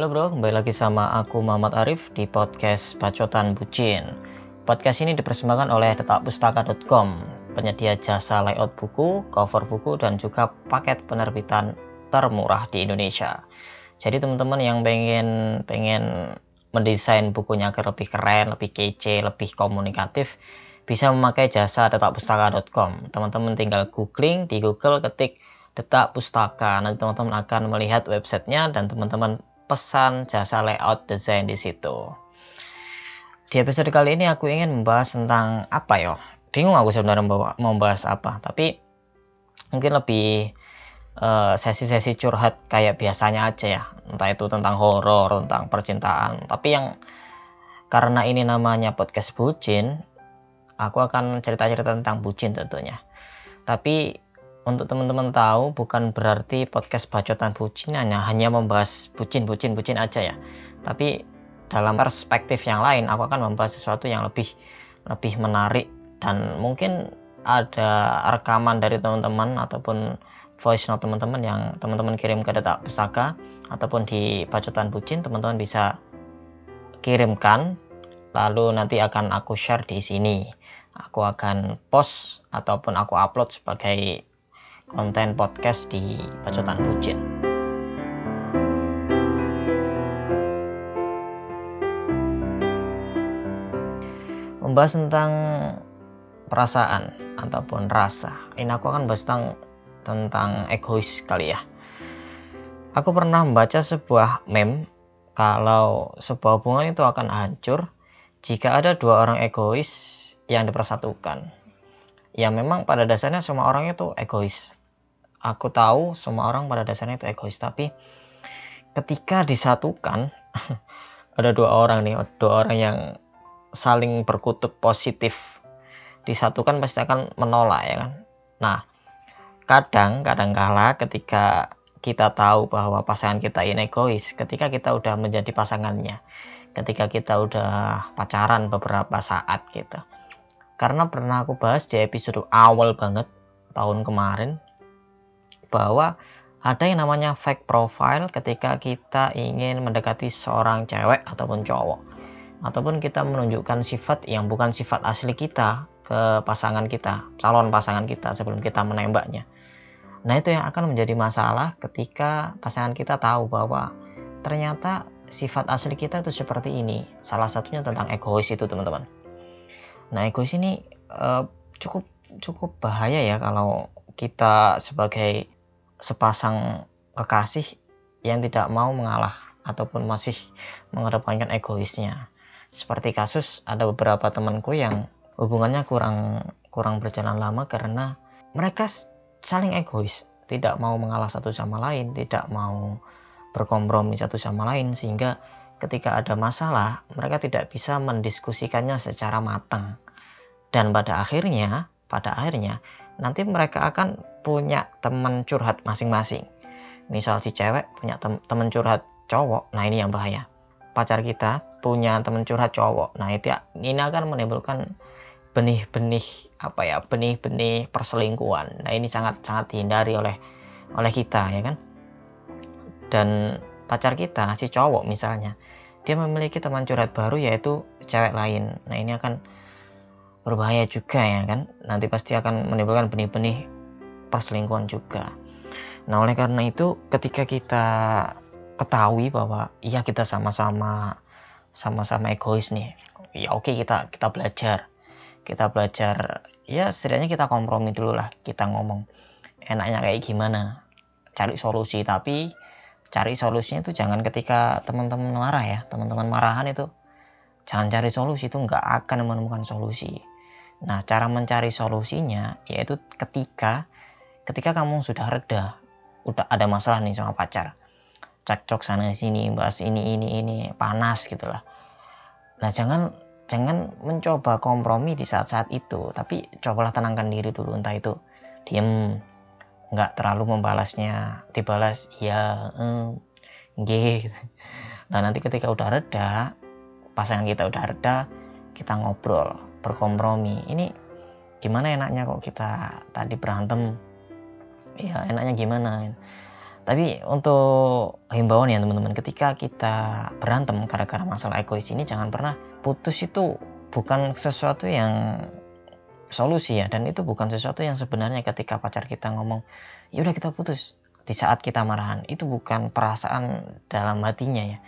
Halo bro, kembali lagi sama aku Muhammad Arif di podcast Bacotan Bucin. Podcast ini dipersembahkan oleh detakpustaka.com, penyedia jasa layout buku, cover buku, dan juga paket penerbitan termurah di Indonesia. Jadi teman-teman yang pengen pengen mendesain bukunya agar lebih keren, lebih kece, lebih komunikatif, bisa memakai jasa detakpustaka.com. Teman-teman tinggal googling di Google ketik detak pustaka. Nanti teman-teman akan melihat websitenya dan teman-teman pesan jasa layout desain di situ. Di episode kali ini aku ingin membahas tentang apa ya? Bingung aku sebenarnya mau membahas apa, tapi mungkin lebih eh, sesi-sesi uh, curhat kayak biasanya aja ya. Entah itu tentang horor, tentang percintaan, tapi yang karena ini namanya podcast bucin, aku akan cerita-cerita tentang bucin tentunya. Tapi untuk teman-teman tahu bukan berarti podcast bacotan bucin hanya hanya membahas bucin bucin bucin aja ya. Tapi dalam perspektif yang lain aku akan membahas sesuatu yang lebih lebih menarik dan mungkin ada rekaman dari teman-teman ataupun voice note teman-teman yang teman-teman kirim ke data pusaka ataupun di bacotan bucin teman-teman bisa kirimkan lalu nanti akan aku share di sini. Aku akan post ataupun aku upload sebagai konten podcast di Pacotan Bucin. Membahas tentang perasaan ataupun rasa. Ini aku akan bahas tentang tentang egois kali ya. Aku pernah membaca sebuah meme kalau sebuah hubungan itu akan hancur jika ada dua orang egois yang dipersatukan. Ya memang pada dasarnya semua orang itu egois aku tahu semua orang pada dasarnya itu egois tapi ketika disatukan ada dua orang nih dua orang yang saling berkutub positif. Disatukan pasti akan menolak ya kan? Nah kadang kadang kala ketika kita tahu bahwa pasangan kita ini egois ketika kita udah menjadi pasangannya ketika kita udah pacaran beberapa saat gitu. Karena pernah aku bahas di episode awal banget tahun kemarin bahwa ada yang namanya fake profile ketika kita ingin mendekati seorang cewek ataupun cowok ataupun kita menunjukkan sifat yang bukan sifat asli kita ke pasangan kita, calon pasangan kita sebelum kita menembaknya. Nah, itu yang akan menjadi masalah ketika pasangan kita tahu bahwa ternyata sifat asli kita itu seperti ini. Salah satunya tentang egois itu, teman-teman. Nah, egois ini uh, cukup cukup bahaya ya kalau kita sebagai sepasang kekasih yang tidak mau mengalah ataupun masih mengedepankan egoisnya. Seperti kasus ada beberapa temanku yang hubungannya kurang kurang berjalan lama karena mereka saling egois, tidak mau mengalah satu sama lain, tidak mau berkompromi satu sama lain sehingga ketika ada masalah mereka tidak bisa mendiskusikannya secara matang. Dan pada akhirnya, pada akhirnya nanti mereka akan punya teman curhat masing-masing. Misal si cewek punya tem teman curhat cowok, nah ini yang bahaya. Pacar kita punya teman curhat cowok, nah itu ya, ini akan menimbulkan benih-benih apa ya, benih-benih perselingkuhan. Nah ini sangat sangat dihindari oleh oleh kita ya kan. Dan pacar kita si cowok misalnya, dia memiliki teman curhat baru yaitu cewek lain. Nah ini akan berbahaya juga ya kan? Nanti pasti akan menimbulkan benih-benih perselingkuhan juga. Nah oleh karena itu ketika kita ketahui bahwa iya kita sama-sama sama-sama egois nih ya oke kita kita belajar. Kita belajar ya setidaknya kita kompromi dulu lah kita ngomong enaknya kayak gimana. Cari solusi tapi cari solusinya itu jangan ketika teman-teman marah ya. Teman-teman marahan itu jangan cari solusi itu nggak akan menemukan solusi Nah, cara mencari solusinya yaitu ketika ketika kamu sudah reda, udah ada masalah nih sama pacar. Cekcok sana sini, bahas ini ini ini, panas gitu lah. Nah, jangan jangan mencoba kompromi di saat-saat itu, tapi cobalah tenangkan diri dulu entah itu diem nggak terlalu membalasnya dibalas ya eh, gitu. nah nanti ketika udah reda pasangan kita udah reda kita ngobrol berkompromi. Ini gimana enaknya kok kita tadi berantem? Ya enaknya gimana? Tapi untuk himbauan ya teman-teman ketika kita berantem gara-gara masalah egois ini jangan pernah putus itu bukan sesuatu yang solusi ya. Dan itu bukan sesuatu yang sebenarnya ketika pacar kita ngomong ya udah kita putus. Di saat kita marahan itu bukan perasaan dalam hatinya ya.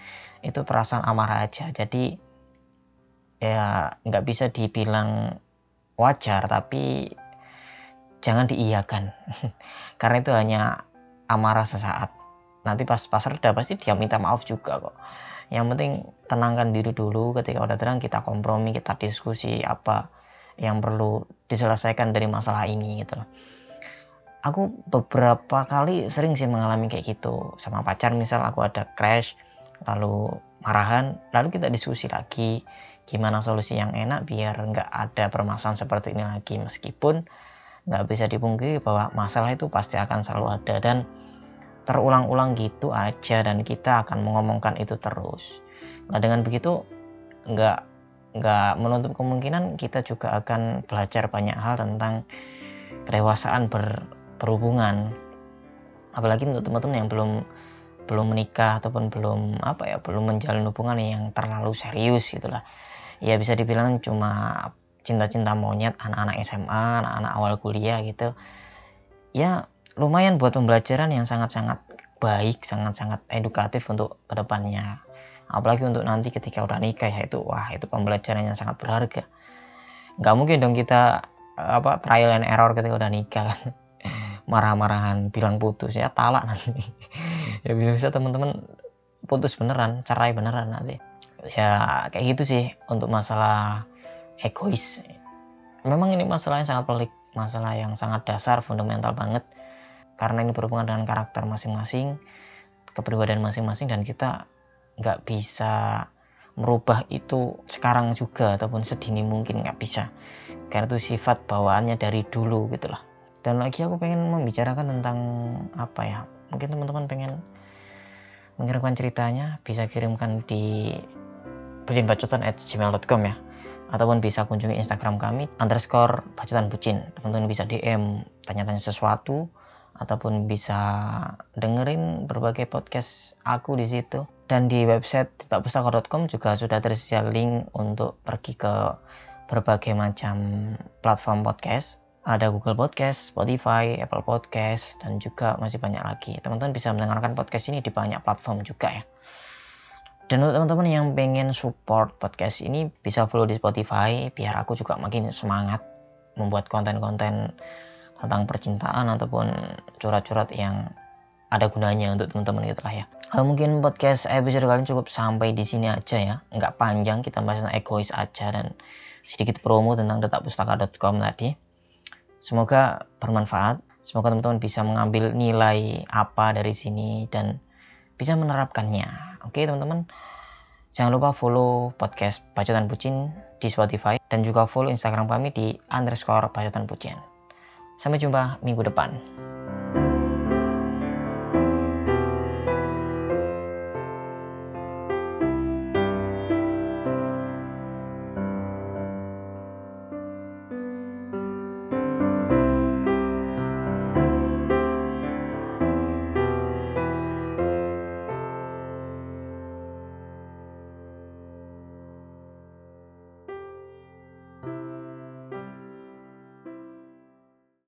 Itu perasaan amarah aja. Jadi ya nggak bisa dibilang wajar tapi jangan diiyakan. Karena itu hanya amarah sesaat. Nanti pas pas reda pasti dia minta maaf juga kok. Yang penting tenangkan diri dulu ketika udah tenang kita kompromi kita diskusi apa yang perlu diselesaikan dari masalah ini gitu loh. Aku beberapa kali sering sih mengalami kayak gitu. Sama pacar misal aku ada crash lalu marahan lalu kita diskusi lagi gimana solusi yang enak biar nggak ada permasalahan seperti ini lagi meskipun nggak bisa dipungkiri bahwa masalah itu pasti akan selalu ada dan terulang-ulang gitu aja dan kita akan mengomongkan itu terus. Nah dengan begitu nggak nggak menutup kemungkinan kita juga akan belajar banyak hal tentang kedewasaan ber, berhubungan. Apalagi untuk teman-teman yang belum belum menikah ataupun belum apa ya belum menjalin hubungan yang terlalu serius gitulah. Ya bisa dibilang cuma cinta-cinta monyet anak-anak SMA, anak-anak awal kuliah gitu. Ya lumayan buat pembelajaran yang sangat-sangat baik, sangat-sangat edukatif untuk ke depannya. Apalagi untuk nanti ketika udah nikah ya itu, wah itu pembelajaran yang sangat berharga. Gak mungkin dong kita apa trial and error ketika udah nikah marah-marahan bilang putus ya talak nanti ya bisa-bisa teman-teman putus beneran cerai beneran nanti ya kayak gitu sih untuk masalah egois. Memang ini masalah yang sangat pelik masalah yang sangat dasar fundamental banget. Karena ini berhubungan dengan karakter masing-masing kepribadian masing-masing dan kita nggak bisa merubah itu sekarang juga ataupun sedini mungkin nggak bisa. Karena itu sifat bawaannya dari dulu gitu lah. Dan lagi aku pengen membicarakan tentang apa ya mungkin teman-teman pengen mengirimkan ceritanya bisa kirimkan di bucinbacotan@gmail.com ya ataupun bisa kunjungi Instagram kami underscore bacotan bucin teman-teman bisa DM tanya-tanya sesuatu ataupun bisa dengerin berbagai podcast aku di situ. Dan di website titakpustaka.com juga sudah tersedia link untuk pergi ke berbagai macam platform podcast. Ada Google Podcast, Spotify, Apple Podcast, dan juga masih banyak lagi. Teman-teman bisa mendengarkan podcast ini di banyak platform juga ya. Dan untuk teman-teman yang pengen support podcast ini bisa follow di Spotify biar aku juga makin semangat membuat konten-konten tentang percintaan ataupun curhat-curhat yang ada gunanya untuk teman-teman gitu lah ya. Uh, mungkin podcast episode kali ini cukup sampai di sini aja ya. Nggak panjang, kita bahas tentang egois aja dan sedikit promo tentang detakpustaka.com tadi. Semoga bermanfaat. Semoga teman-teman bisa mengambil nilai apa dari sini dan bisa menerapkannya. Oke teman-teman. Jangan lupa follow podcast Bacotan Bucin di Spotify dan juga follow Instagram kami di underscore Bacotan Bucin. Sampai jumpa minggu depan.